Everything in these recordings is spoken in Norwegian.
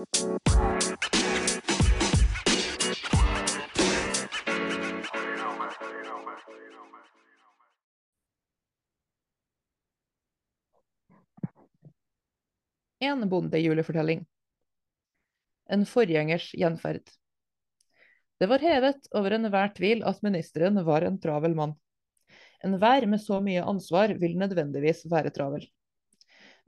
En bondejulefortelling. En forgjengers gjenferd. Det var hevet over enhver tvil at ministeren var en travel mann. Enhver med så mye ansvar vil nødvendigvis være travel.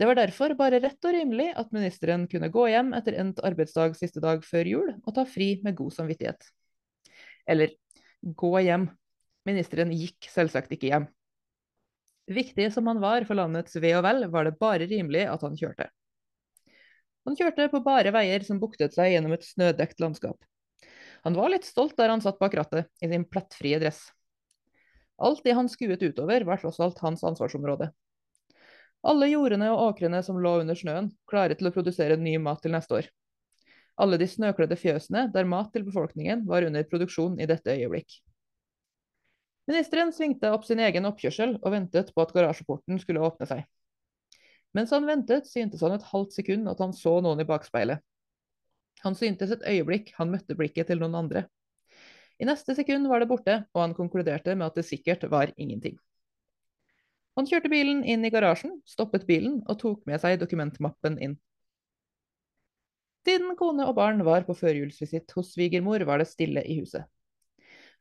Det var derfor bare rett og rimelig at ministeren kunne gå hjem etter endt arbeidsdag siste dag før jul og ta fri med god samvittighet. Eller gå hjem. Ministeren gikk selvsagt ikke hjem. Viktig som han var for landets ve og vel, var det bare rimelig at han kjørte. Han kjørte på bare veier som buktet seg gjennom et snødekt landskap. Han var litt stolt der han satt bak rattet, i sin plettfrie dress. Alt det han skuet utover, var tross alt hans ansvarsområde. Alle jordene og åkrene som lå under snøen, klare til å produsere ny mat til neste år. Alle de snøkledde fjøsene der mat til befolkningen var under produksjon i dette øyeblikk. Ministeren svingte opp sin egen oppkjørsel og ventet på at garasjeporten skulle åpne seg. Mens han ventet, syntes han et halvt sekund at han så noen i bakspeilet. Han syntes et øyeblikk han møtte blikket til noen andre. I neste sekund var det borte, og han konkluderte med at det sikkert var ingenting. Han kjørte bilen inn i garasjen, stoppet bilen og tok med seg dokumentmappen inn. Siden kone og barn var på førjulsvisitt hos svigermor, var det stille i huset.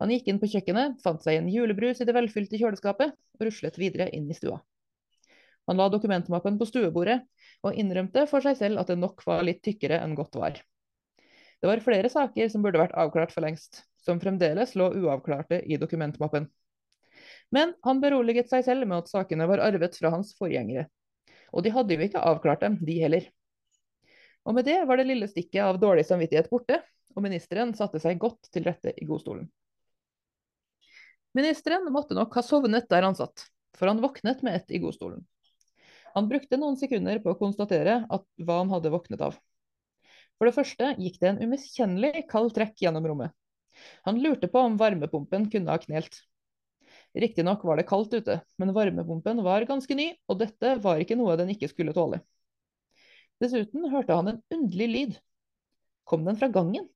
Han gikk inn på kjøkkenet, fant seg en julebrus i det velfylte kjøleskapet og ruslet videre inn i stua. Han la dokumentmappen på stuebordet, og innrømte for seg selv at det nok var litt tykkere enn godt var. Det var flere saker som burde vært avklart for lengst, som fremdeles lå uavklarte i dokumentmappen. Men han beroliget seg selv med at sakene var arvet fra hans forgjengere. Og de hadde jo ikke avklart dem, de heller. Og med det var det lille stikket av dårlig samvittighet borte, og ministeren satte seg godt til rette i godstolen. Ministeren måtte nok ha sovnet der han satt, for han våknet med ett i godstolen. Han brukte noen sekunder på å konstatere at hva han hadde våknet av. For det første gikk det en umiskjennelig kald trekk gjennom rommet. Han lurte på om varmepumpen kunne ha knelt. Riktignok var det kaldt ute, men varmepumpen var ganske ny, og dette var ikke noe den ikke skulle tåle. Dessuten hørte han en underlig lyd. Kom den fra gangen?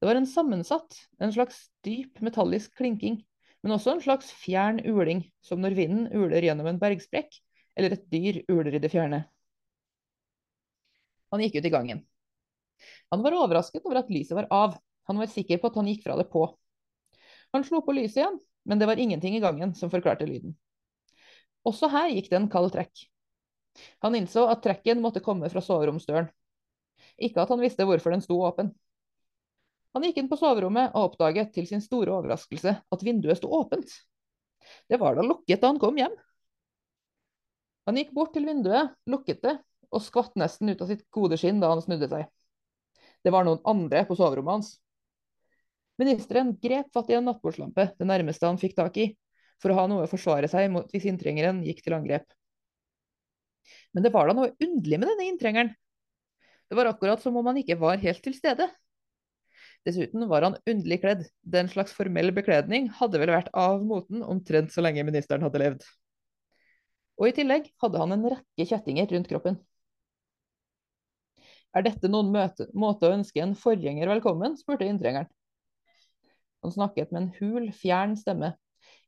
Det var en sammensatt, en slags dyp metallisk klinking, men også en slags fjern uling, som når vinden uler gjennom en bergsprekk, eller et dyr uler i det fjerne. Han gikk ut i gangen. Han var overrasket over at lyset var av. Han var sikker på at han gikk fra det på. Han slo på lyset igjen, men det var ingenting i gangen som forklarte lyden. Også her gikk det en kald trekk. Han innså at trekken måtte komme fra soveromsdøren. Ikke at han visste hvorfor den sto åpen. Han gikk inn på soverommet og oppdaget til sin store overraskelse at vinduet sto åpent. Det var da lukket da han kom hjem. Han gikk bort til vinduet, lukket det, og skvatt nesten ut av sitt gode skinn da han snudde seg. Det var noen andre på soverommet hans. Ministeren grep fatt i en nattbordslampe, det nærmeste han fikk tak i, for å ha noe å forsvare seg mot hvis inntrengeren gikk til angrep. Men det var da noe underlig med denne inntrengeren. Det var akkurat som om han ikke var helt til stede. Dessuten var han underlig kledd. Den slags formell bekledning hadde vel vært av moten omtrent så lenge ministeren hadde levd og i tillegg hadde han en rekke kjettinger rundt kroppen. Er dette noen møte, måte å ønske en forgjenger velkommen? spurte inntrengeren. Han snakket med en hul, fjern stemme,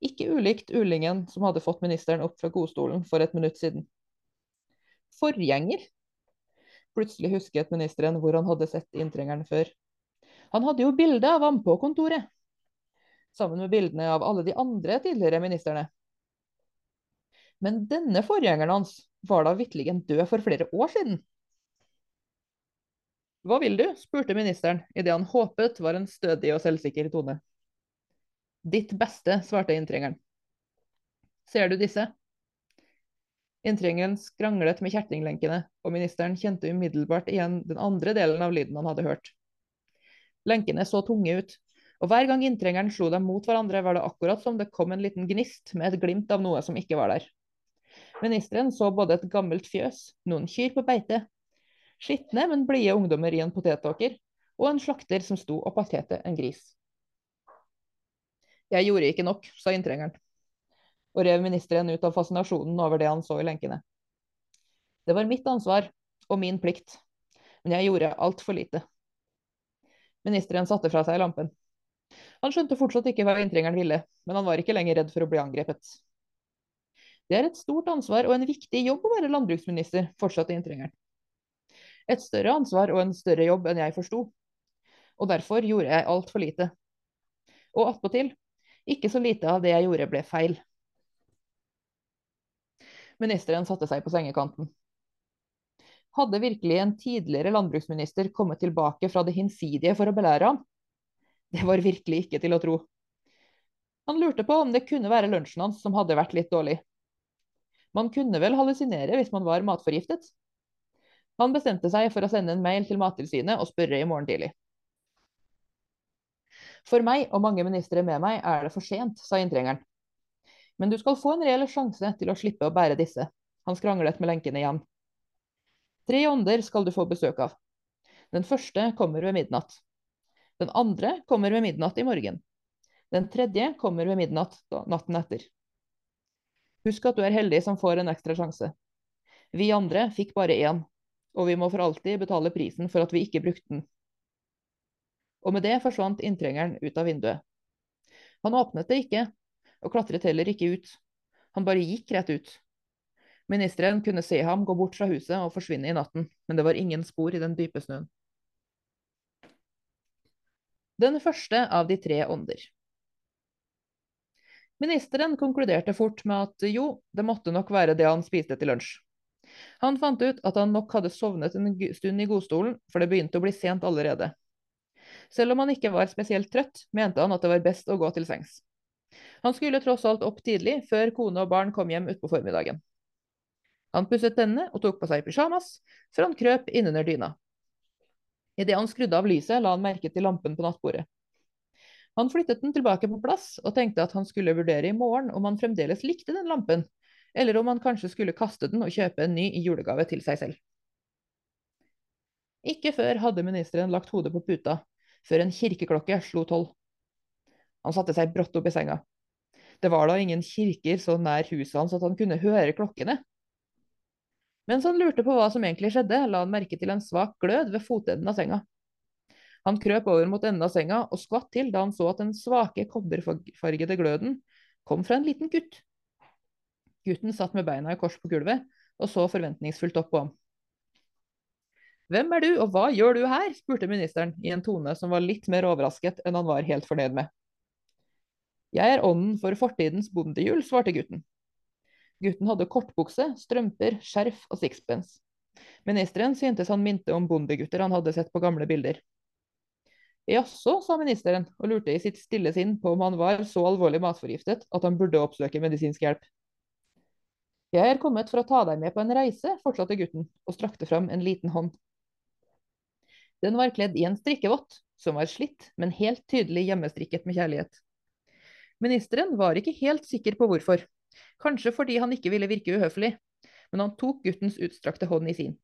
ikke ulikt ulingen som hadde fått ministeren opp fra godstolen for et minutt siden. Forgjenger? Plutselig husket ministeren hvor han hadde sett inntrengeren før. Han hadde jo bilde av ham på kontoret, sammen med bildene av alle de andre tidligere ministrene. Men denne forgjengeren hans var da vitterlig død for flere år siden. Hva vil du? spurte ministeren i det han håpet var en stødig og selvsikker tone. Ditt beste, svarte inntrengeren. Ser du disse? Inntrengeren skranglet med kjertinglenkene, og ministeren kjente umiddelbart igjen den andre delen av lyden han hadde hørt. Lenkene så tunge ut, og hver gang inntrengeren slo dem mot hverandre, var det akkurat som det kom en liten gnist med et glimt av noe som ikke var der. Ministeren så både et gammelt fjøs, noen kyr på beite, skitne, men blide ungdommer i en potetåker, og en slakter som sto og patete en gris. Jeg gjorde ikke nok, sa inntrengeren, og rev ministeren ut av fascinasjonen over det han så i lenkene. Det var mitt ansvar og min plikt. men jeg gjorde altfor lite. Ministeren satte fra seg lampen. Han skjønte fortsatt ikke hva inntrengeren ville, men han var ikke lenger redd for å bli angrepet. Det er et stort ansvar og en viktig jobb å være landbruksminister, fortsatte inntrengeren. Et større ansvar og en større jobb enn jeg forsto. Og derfor gjorde jeg altfor lite. Og attpåtil, ikke så lite av det jeg gjorde, ble feil. Ministeren satte seg på sengekanten. Hadde virkelig en tidligere landbruksminister kommet tilbake fra det hinsidige for å belære ham? Det var virkelig ikke til å tro. Han lurte på om det kunne være lunsjen hans som hadde vært litt dårlig. Man kunne vel hallusinere hvis man var matforgiftet? Han bestemte seg for å sende en mail til Mattilsynet og spørre i morgen tidlig. For meg og mange ministre med meg er det for sent, sa inntrengeren. Men du skal få en reell sjanse til å slippe å bære disse. Han skranglet med lenkene igjen. Tre ånder skal du få besøk av. Den første kommer ved midnatt. Den andre kommer ved midnatt i morgen. Den tredje kommer ved midnatt natten etter. Husk at du er heldig som får en ekstra sjanse. Vi andre fikk bare én, og vi må for alltid betale prisen for at vi ikke brukte den. Og med det forsvant inntrengeren ut av vinduet. Han åpnet det ikke, og klatret heller ikke ut. Han bare gikk rett ut. Ministeren kunne se ham gå bort fra huset og forsvinne i natten, men det var ingen spor i den dype snøen. Den første av de tre ånder. Ministeren konkluderte fort med at jo, det måtte nok være det han spiste til lunsj. Han fant ut at han nok hadde sovnet en stund i godstolen, for det begynte å bli sent allerede. Selv om han ikke var spesielt trøtt, mente han at det var best å gå til sengs. Han skulle tross alt opp tidlig, før kone og barn kom hjem utpå formiddagen. Han pusset tennene og tok på seg pysjamas, før han krøp innunder dyna. Idet han skrudde av lyset, la han merke til lampen på nattbordet. Han flyttet den tilbake på plass og tenkte at han skulle vurdere i morgen om han fremdeles likte den lampen, eller om han kanskje skulle kaste den og kjøpe en ny i julegave til seg selv. Ikke før hadde ministeren lagt hodet på puta, før en kirkeklokke slo tolv. Han satte seg brått opp i senga. Det var da ingen kirker så nær huset hans at han kunne høre klokkene. Mens han lurte på hva som egentlig skjedde, la han merke til en svak glød ved fotenden av senga. Han krøp over mot enden av senga og skvatt til da han så at den svake kobberfargede gløden kom fra en liten gutt. Gutten satt med beina i kors på gulvet og så forventningsfullt opp på ham. Hvem er du, og hva gjør du her? spurte ministeren i en tone som var litt mer overrasket enn han var helt fornøyd med. Jeg er ånden for fortidens bondehjul, svarte gutten. Gutten hadde kortbukse, strømper, skjerf og sixpence. Ministeren syntes han minte om bondegutter han hadde sett på gamle bilder. Jaså, sa ministeren, og lurte i sitt stille sinn på om han var så alvorlig matforgiftet at han burde oppsøke medisinsk hjelp. Jeg er kommet for å ta deg med på en reise, fortsatte gutten og strakte fram en liten hånd. Den var kledd i en strikkevott, som var slitt, men helt tydelig hjemmestrikket med kjærlighet. Ministeren var ikke helt sikker på hvorfor, kanskje fordi han ikke ville virke uhøflig, men han tok guttens utstrakte hånd i sin.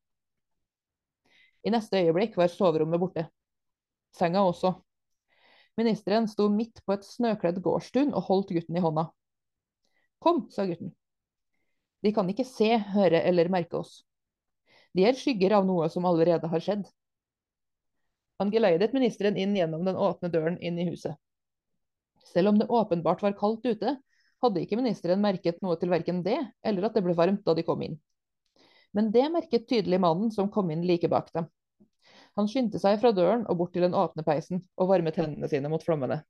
I neste øyeblikk var soverommet borte. Senga også. Ministeren sto midt på et snøkledd gårdstun og holdt gutten i hånda. Kom, sa gutten. De kan ikke se, høre eller merke oss. De er skygger av noe som allerede har skjedd. Han geleidet ministeren inn gjennom den åpne døren inn i huset. Selv om det åpenbart var kaldt ute, hadde ikke ministeren merket noe til verken det eller at det ble varmt da de kom inn. Men det merket tydelig mannen som kom inn like bak dem. Han skyndte seg fra døren og bort til den åpne peisen og varmet hendene sine mot flommene.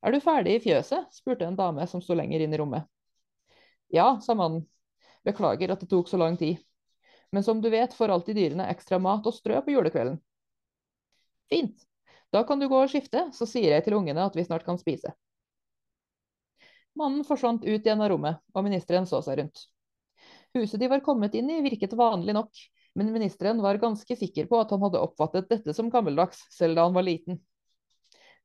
Er du ferdig i fjøset? spurte en dame som sto lenger inn i rommet. Ja, sa mannen. Beklager at det tok så lang tid. Men som du vet, får alltid dyrene ekstra mat og strø på julekvelden. Fint. Da kan du gå og skifte, så sier jeg til ungene at vi snart kan spise. Mannen forsvant ut igjen av rommet, og ministeren så seg rundt. Huset de var kommet inn i, virket vanlig nok, men ministeren var ganske sikker på at han hadde oppfattet dette som gammeldags, selv da han var liten.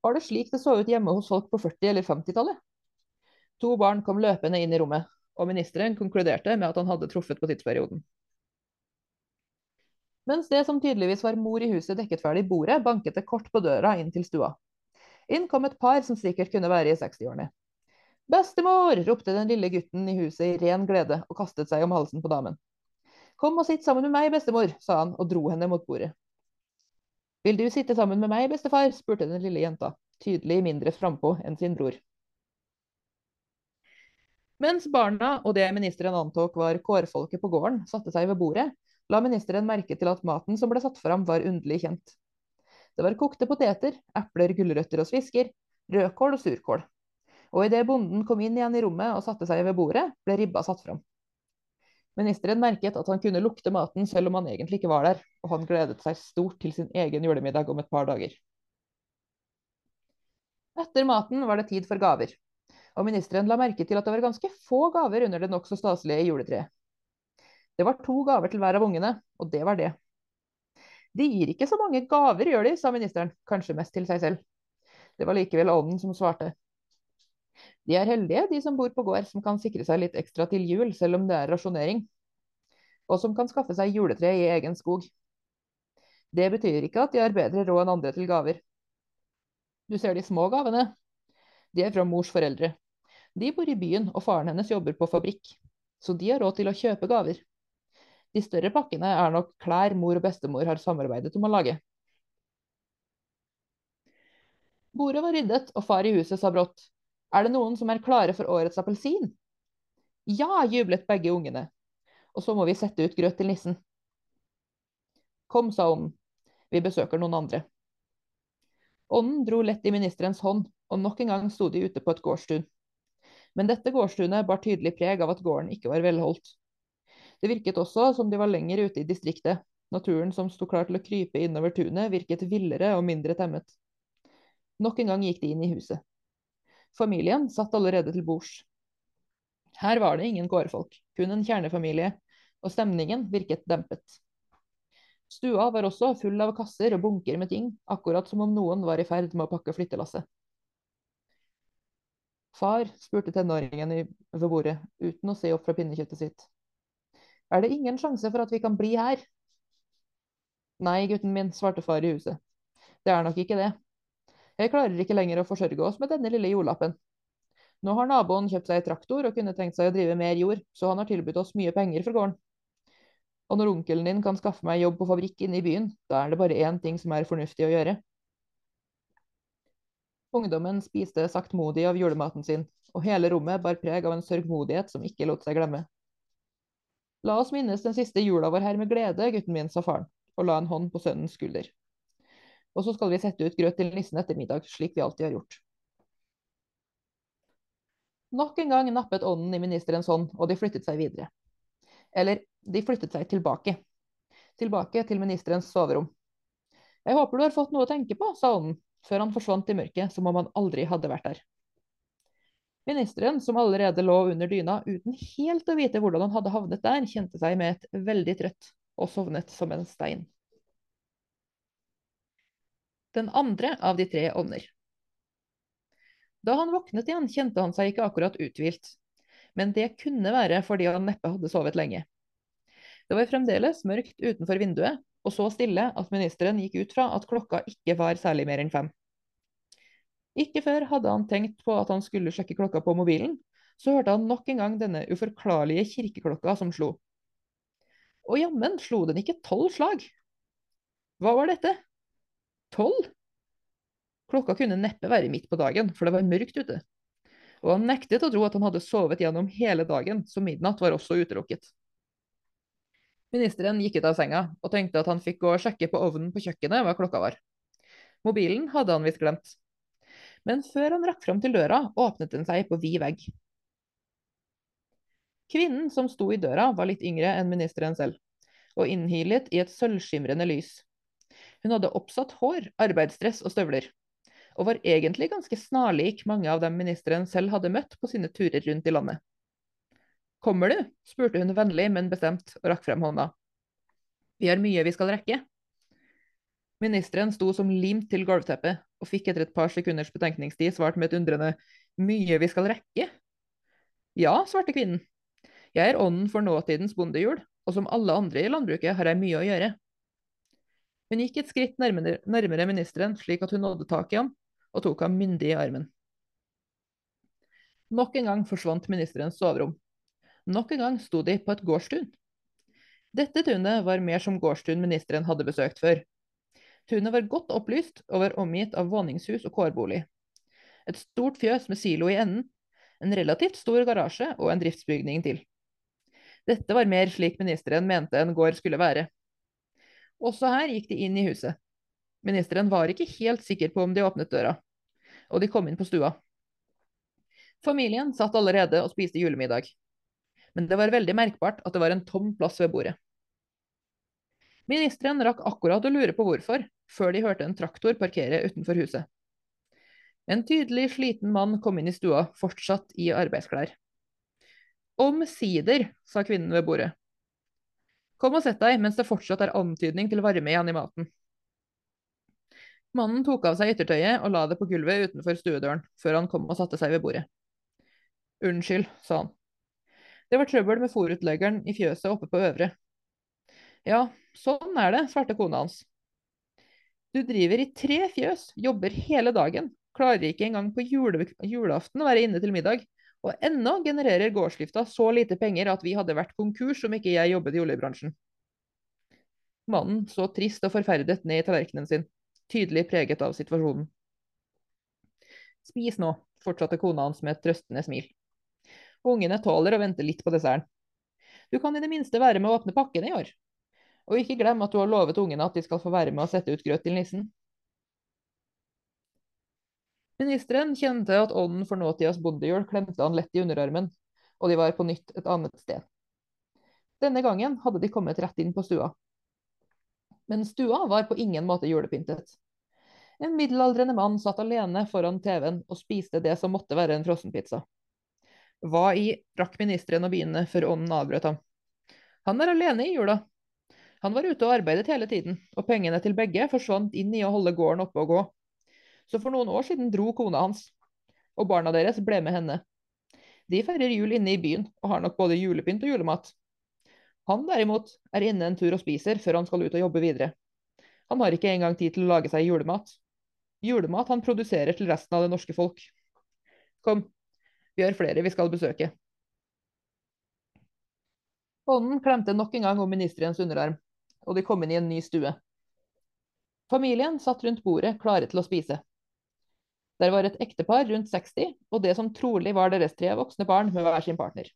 Var det slik det så ut hjemme hos folk på 40- eller 50-tallet? To barn kom løpende inn i rommet, og ministeren konkluderte med at han hadde truffet på tidsperioden. Mens det som tydeligvis var mor i huset dekket ferdig bordet, banket det kort på døra inn til stua. Inn kom et par som sikkert kunne være i 60-årene. Bestemor! ropte den lille gutten i huset i ren glede og kastet seg om halsen på damen. Kom og sitt sammen med meg, bestemor, sa han og dro henne mot bordet. Vil du sitte sammen med meg, bestefar? spurte den lille jenta, tydelig mindre frampå enn sin bror. Mens barna og det ministeren antok var kårfolket på gården, satte seg ved bordet, la ministeren merke til at maten som ble satt fram, var underlig kjent. Det var kokte poteter, epler, gulrøtter og svisker, rødkål og surkål. Og idet bonden kom inn igjen i rommet og satte seg ved bordet, ble ribba satt fram. Ministeren merket at han kunne lukte maten selv om han egentlig ikke var der, og han gledet seg stort til sin egen julemiddag om et par dager. Etter maten var det tid for gaver, og ministeren la merke til at det var ganske få gaver under det nokså staselige juletreet. Det var to gaver til hver av ungene, og det var det. De gir ikke så mange gaver, gjør de, sa ministeren, kanskje mest til seg selv. Det var likevel ånden som svarte. De er heldige, de som bor på gård som kan sikre seg litt ekstra til jul, selv om det er rasjonering. Og som kan skaffe seg juletre i egen skog. Det betyr ikke at de har bedre råd enn andre til gaver. Du ser de små gavene. De er fra mors foreldre. De bor i byen, og faren hennes jobber på fabrikk. Så de har råd til å kjøpe gaver. De større pakkene er nok klær mor og bestemor har samarbeidet om å lage. Bordet var ryddet, og far i huset sa brått er det noen som er klare for årets appelsin? Ja, jublet begge ungene. Og så må vi sette ut grøt til nissen. Kom, sa ånden. Vi besøker noen andre. Ånden dro lett i ministerens hånd, og nok en gang sto de ute på et gårdstun. Men dette gårdstunet bar tydelig preg av at gården ikke var velholdt. Det virket også som de var lenger ute i distriktet. Naturen som sto klar til å krype innover tunet, virket villere og mindre temmet. Nok en gang gikk de inn i huset. Familien satt allerede til bords. Her var det ingen gårdfolk, kun en kjernefamilie, og stemningen virket dempet. Stua var også full av kasser og bunker med ting, akkurat som om noen var i ferd med å pakke flyttelasset. Far, spurte tenåringen ved bordet, uten å se opp fra pinnekjøttet sitt. Er det ingen sjanse for at vi kan bli her? Nei, gutten min, svarte far i huset. Det er nok ikke det. Jeg klarer ikke lenger å forsørge oss med denne lille jordlappen. Nå har naboen kjøpt seg traktor og kunne tenkt seg å drive mer jord, så han har tilbudt oss mye penger for gården. Og når onkelen din kan skaffe meg jobb på fabrikk inne i byen, da er det bare én ting som er fornuftig å gjøre. Ungdommen spiste saktmodig av julematen sin, og hele rommet bar preg av en sørgmodighet som ikke lot seg glemme. La oss minnes den siste jula vår her med glede, gutten min, sa faren, og la en hånd på sønnens skulder. Og så skal vi sette ut grøt til nissen etter middag, slik vi alltid har gjort. Nok en gang nappet ånden i ministerens hånd, og de flyttet seg videre. Eller, de flyttet seg tilbake. Tilbake til ministerens soverom. Jeg håper du har fått noe å tenke på, sa ånden, før han forsvant i mørket som om han aldri hadde vært der. Ministeren, som allerede lå under dyna uten helt å vite hvordan han hadde havnet der, kjente seg med et veldig trøtt og sovnet som en stein den andre av de tre ånder. Da han våknet igjen, kjente han seg ikke akkurat uthvilt, men det kunne være fordi han neppe hadde sovet lenge. Det var fremdeles mørkt utenfor vinduet, og så stille at ministeren gikk ut fra at klokka ikke var særlig mer enn fem. Ikke før hadde han tenkt på at han skulle sjekke klokka på mobilen, så hørte han nok en gang denne uforklarlige kirkeklokka som slo. Og jammen slo den ikke tolv slag. Hva var dette? Tolv? Klokka kunne neppe være midt på dagen, for det var mørkt ute. Og han nektet å tro at han hadde sovet gjennom hele dagen, så midnatt var også utelukket. Ministeren gikk ut av senga og tenkte at han fikk gå og sjekke på ovnen på kjøkkenet hva klokka var. Mobilen hadde han visst glemt. Men før han rakk fram til døra, åpnet den seg på vid vegg. Kvinnen som sto i døra, var litt yngre enn ministeren selv, og innhilet i et sølvskimrende lys. Hun hadde oppsatt hår, arbeidsdress og støvler, og var egentlig ganske snarlik mange av dem ministeren selv hadde møtt på sine turer rundt i landet. Kommer du? spurte hun vennlig, men bestemt, og rakk frem hånda. Vi har mye vi skal rekke. Ministeren sto som limt til gulvteppet, og fikk etter et par sekunders betenkningstid svart med et undrende mye vi skal rekke? Ja, svarte kvinnen. Jeg er ånden for nåtidens bondehjul, og som alle andre i landbruket har jeg mye å gjøre. Hun gikk et skritt nærmere, nærmere ministeren, slik at hun nådde tak i ham, og tok ham myndig i armen. Nok en gang forsvant ministerens soverom. Nok en gang sto de på et gårdstun. Dette tunet var mer som gårdstun ministeren hadde besøkt før. Tunet var godt opplyst og var omgitt av våningshus og kårbolig. Et stort fjøs med silo i enden, en relativt stor garasje og en driftsbygning til. Dette var mer slik ministeren mente en gård skulle være. Også her gikk de inn i huset. Ministeren var ikke helt sikker på om de åpnet døra, og de kom inn på stua. Familien satt allerede og spiste julemiddag, men det var veldig merkbart at det var en tom plass ved bordet. Ministeren rakk akkurat å lure på hvorfor, før de hørte en traktor parkere utenfor huset. En tydelig sliten mann kom inn i stua, fortsatt i arbeidsklær. Omsider, sa kvinnen ved bordet. Kom og sett deg mens det fortsatt er antydning til varme igjen i maten. Mannen tok av seg yttertøyet og la det på gulvet utenfor stuedøren, før han kom og satte seg ved bordet. Unnskyld, sa han. Det var trøbbel med fòrutleggeren i fjøset oppe på Øvre. Ja, sånn er det, svarte kona hans. Du driver i tre fjøs, jobber hele dagen, klarer ikke engang på jule, julaften å være inne til middag, og ennå genererer gårdsdrifta så lite penger at vi hadde vært konkurs om ikke jeg jobbet i oljebransjen. Mannen så trist og forferdet ned i tallerkenen sin, tydelig preget av situasjonen. Spis nå, fortsatte kona hans med et trøstende smil. Ungene tåler å vente litt på desserten. Du kan i det minste være med å åpne pakkene i år. Og ikke glem at du har lovet ungene at de skal få være med å sette ut grøt til nissen. Ministeren kjente at ånden for nåtidas bondehjul klemte han lett i underarmen, og de var på nytt et annet sted. Denne gangen hadde de kommet rett inn på stua. Men stua var på ingen måte julepyntet. En middelaldrende mann satt alene foran TV-en og spiste det som måtte være en frossenpizza. Hva i rakk ministeren å begynne før ånden avbrøt ham. Han er alene i jula. Han var ute og arbeidet hele tiden, og pengene til begge forsvant inn i å holde gården oppe og gå. Så for noen år siden dro kona hans, og barna deres ble med henne. De feirer jul inne i byen, og har nok både julepynt og julemat. Han derimot er inne en tur og spiser før han skal ut og jobbe videre. Han har ikke engang tid til å lage seg julemat. Julemat han produserer til resten av det norske folk. Kom, vi har flere vi skal besøke. Ånden klemte nok en gang om ministerens underarm, og de kom inn i en ny stue. Familien satt rundt bordet klare til å spise. Der var et ektepar rundt 60, og det som trolig var deres tre voksne barn med hver sin partner.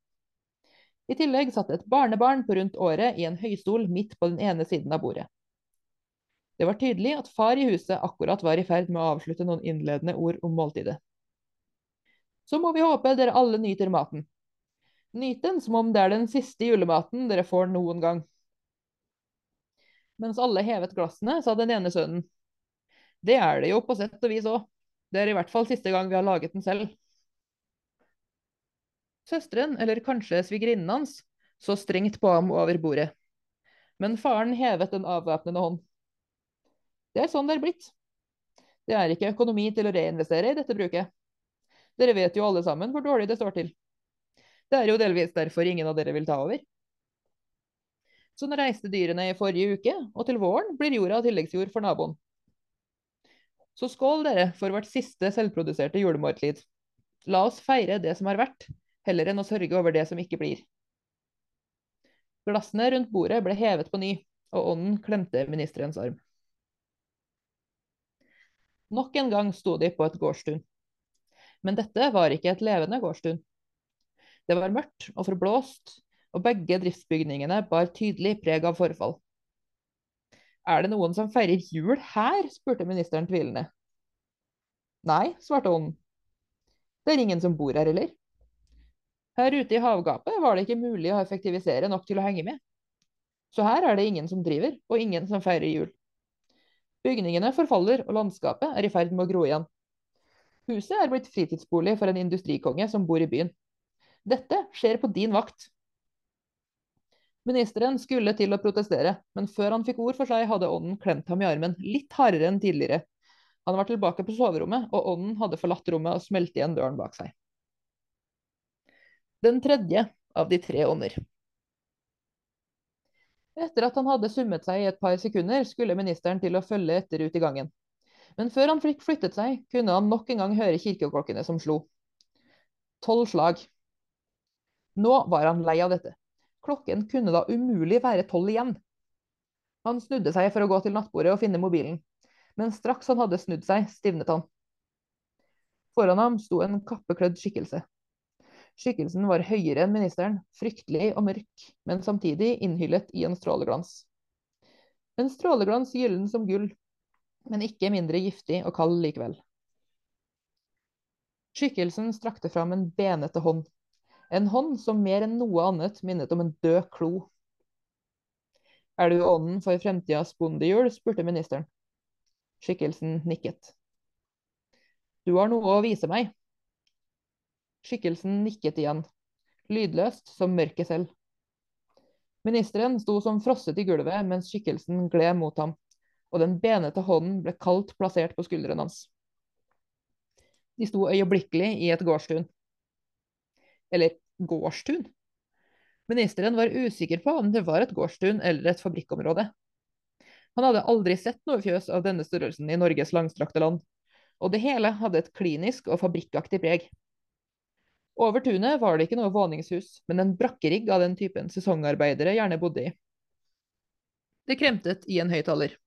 I tillegg satt et barnebarn på rundt året i en høystol midt på den ene siden av bordet. Det var tydelig at far i huset akkurat var i ferd med å avslutte noen innledende ord om måltidet så må vi håpe dere alle nyter maten. Nyt den som om det er den siste julematen dere får noen gang. Mens alle hevet glassene, sa den ene sønnen. Det er det jo på sett og vis òg. Det er i hvert fall siste gang vi har laget den selv. Søsteren, eller kanskje svigerinnen hans, så strengt på ham over bordet. Men faren hevet en avvæpnende hånd. Det er sånn det er blitt. Det er ikke økonomi til å reinvestere i dette bruket. Dere vet jo alle sammen hvor dårlig det står til. Det er jo delvis derfor ingen av dere vil ta over. Så nå reiste dyrene i forrige uke, og til våren blir jorda tilleggsjord for naboen. Så skål, dere, for vårt siste selvproduserte julemåltid. La oss feire det som har vært, heller enn å sørge over det som ikke blir. Glassene rundt bordet ble hevet på ny, og ånden klemte ministerens arm. Nok en gang sto de på et gårdstun. Men dette var ikke et levende gårdstun. Det var mørkt og forblåst, og begge driftsbygningene bar tydelig preg av forfall. Er det noen som feirer jul her? spurte ministeren tvilende. Nei, svarte ånden. Det er ingen som bor her heller. Her ute i havgapet var det ikke mulig å effektivisere nok til å henge med. Så her er det ingen som driver, og ingen som feirer jul. Bygningene forfaller, og landskapet er i ferd med å gro igjen. Huset er blitt fritidsbolig for en industrikonge som bor i byen. Dette skjer på din vakt. Ministeren skulle til å protestere, men før han fikk ord for seg, hadde ånden klemt ham i armen, litt hardere enn tidligere. Han var tilbake på soverommet, og ånden hadde forlatt rommet og smelt igjen døren bak seg. Den tredje av de tre ånder. Etter at han hadde summet seg i et par sekunder, skulle ministeren til å følge etter ut i gangen. Men før han fikk flyttet seg, kunne han nok en gang høre kirkeklokkene som slo. Tolv slag. Nå var han lei av dette. Klokken kunne da umulig være tolv igjen. Han snudde seg for å gå til nattbordet og finne mobilen, men straks han hadde snudd seg, stivnet han. Foran ham sto en kappeklødd skikkelse. Skikkelsen var høyere enn ministeren, fryktelig og mørk, men samtidig innhyllet i en stråleglans. En stråleglans gyllen som gull, men ikke mindre giftig og kald likevel. Skikkelsen strakte fram en benete hånd, en hånd som mer enn noe annet minnet om en død klo. Er du ånden for fremtidas bondehjul? spurte ministeren. Skikkelsen nikket. Du har noe å vise meg. Skikkelsen nikket igjen, lydløst som mørket selv. Ministeren sto som frosset i gulvet mens skikkelsen gled mot ham, og den benete hånden ble kaldt plassert på skulderen hans. De sto øyeblikkelig i et gårdstun. Eller gårdstun? Ministeren var usikker på om det var et gårdstun eller et fabrikkområde. Han hadde aldri sett noe fjøs av denne størrelsen i Norges langstrakte land, og det hele hadde et klinisk og fabrikkaktig preg. Over tunet var det ikke noe våningshus, men en brakkerigg av den typen sesongarbeidere gjerne bodde i. Det kremtet i en høyttaler.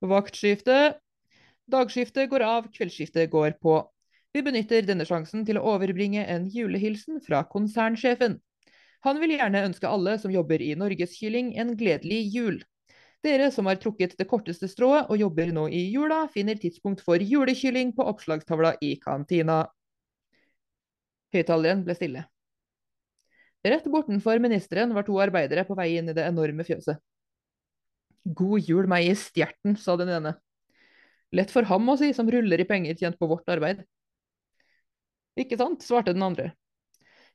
Vaktskifte. Dagskiftet går av, kveldsskiftet går på. Vi benytter denne sjansen til å overbringe en julehilsen fra konsernsjefen. Han vil gjerne ønske alle som jobber i Norgeskylling en gledelig jul. Dere som har trukket det korteste strået og jobber nå i jula, finner tidspunkt for julekylling på oppslagstavla i kantina. Høyttaleren ble stille. Rett bortenfor ministeren var to arbeidere på vei inn i det enorme fjøset. God jul meg i stjerten, sa den ene. Lett for ham å si, som ruller i penger tjent på vårt arbeid. Ikke sant, svarte den andre.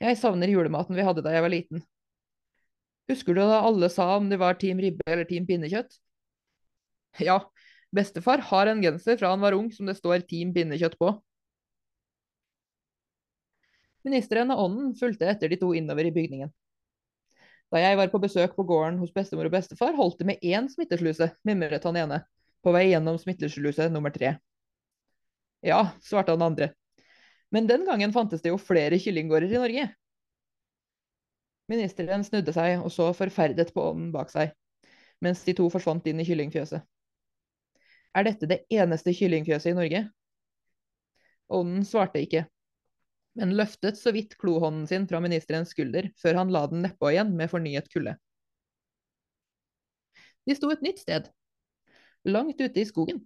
Jeg savner julematen vi hadde da jeg var liten. Husker du da alle sa om det var Team Ribbe eller Team Pinnekjøtt? Ja, bestefar har en genser fra han var ung som det står Team Pinnekjøtt på. Ministeren og ånden fulgte etter de to innover i bygningen. Da jeg var på besøk på gården hos bestemor og bestefar, holdt det med én smittesluse, mimret han ene, på vei gjennom smittesluse nummer tre. Ja, svarte han andre. Men den gangen fantes det jo flere kyllinggårder i Norge. Ministeren snudde seg og så forferdet på ånden bak seg, mens de to forsvant inn i kyllingfjøset. Er dette det eneste kyllingfjøset i Norge? Ånden svarte ikke, men løftet så vidt klohånden sin fra ministerens skulder før han la den nedpå igjen med fornyet kulde. De sto et nytt sted, langt ute i skogen.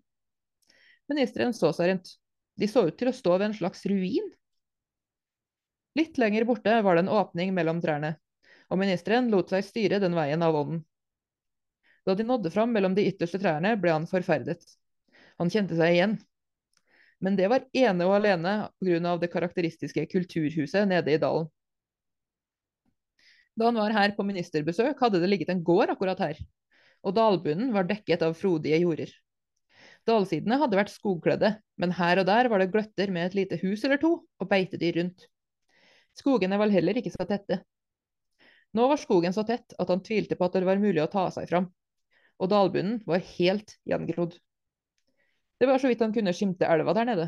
Ministeren så seg rundt. De så ut til å stå ved en slags ruin. Litt lenger borte var det en åpning mellom trærne, og ministeren lot seg styre den veien av ånden. Da de nådde fram mellom de ytterste trærne, ble han forferdet. Han kjente seg igjen. Men det var ene og alene pga. det karakteristiske kulturhuset nede i dalen. Da han var her på ministerbesøk, hadde det ligget en gård akkurat her, og dalbunnen var dekket av frodige jorder. Dalsidene hadde vært skogkledde, men her og der var det gløtter med et lite hus eller to og beitedyr rundt. Skogene var heller ikke så tette. Nå var skogen så tett at han tvilte på at det var mulig å ta seg fram, og dalbunnen var helt gjengrodd. Det var så vidt han kunne skimte elva der nede.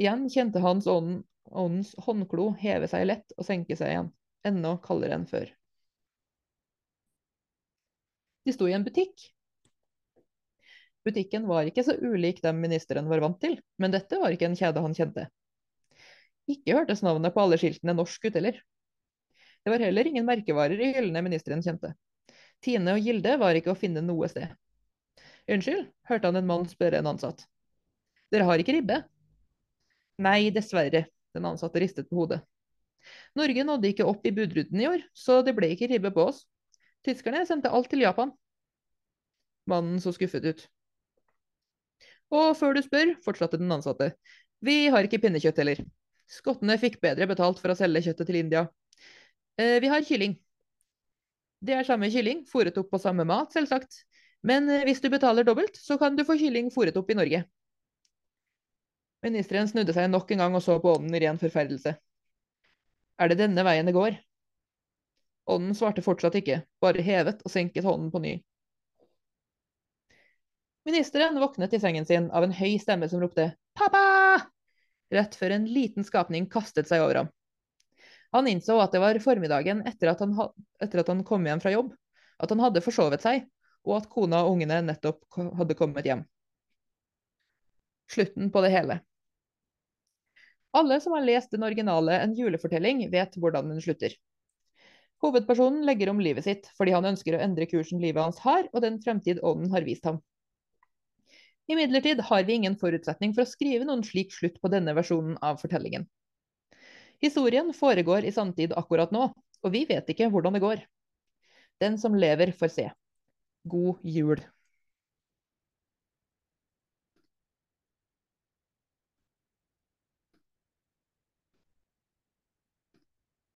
Igjen kjente hans ånden, åndens håndklo heve seg lett og senke seg igjen, enda kaldere enn før. De sto i en butikk. Butikken var ikke så ulik dem ministeren var vant til, men dette var ikke en kjede han kjente. Ikke hørtes navnet på alle skiltene norsk ut heller. Det var heller ingen merkevarer i hyllene ministeren kjente. Tine og Gilde var ikke å finne noe sted. Unnskyld, hørte han en mann spørre en ansatt. Dere har ikke ribbe? Nei, dessverre, den ansatte ristet på hodet. Norge nådde ikke opp i budruten i år, så det ble ikke ribbe på oss. Tyskerne sendte alt til Japan. Mannen så skuffet ut. Og før du spør, fortsatte den ansatte, vi har ikke pinnekjøtt heller. Skottene fikk bedre betalt for å selge kjøttet til India. Eh, vi har kylling. Det er samme kylling, fòret opp på samme mat, selvsagt. Men eh, hvis du betaler dobbelt, så kan du få kylling fôret opp i Norge. Ministeren snudde seg nok en gang og så på ånden i ren forferdelse. Er det denne veien det går? Ånden svarte fortsatt ikke, bare hevet og senket hånden på ny. Ministeren våknet i sengen sin av en høy stemme som ropte 'pappa!' rett før en liten skapning kastet seg over ham. Han innså at det var formiddagen etter at han, etter at han kom hjem fra jobb, at han hadde forsovet seg, og at kona og ungene nettopp hadde kommet hjem. Slutten på det hele. Alle som har lest den originale En julefortelling, vet hvordan den slutter. Hovedpersonen legger om livet sitt fordi han ønsker å endre kursen livet hans har, og den fremtid ånden har vist ham. Imidlertid har vi ingen forutsetning for å skrive noen slik slutt på denne versjonen av fortellingen. Historien foregår i samtid akkurat nå, og vi vet ikke hvordan det går. Den som lever, får se. God jul.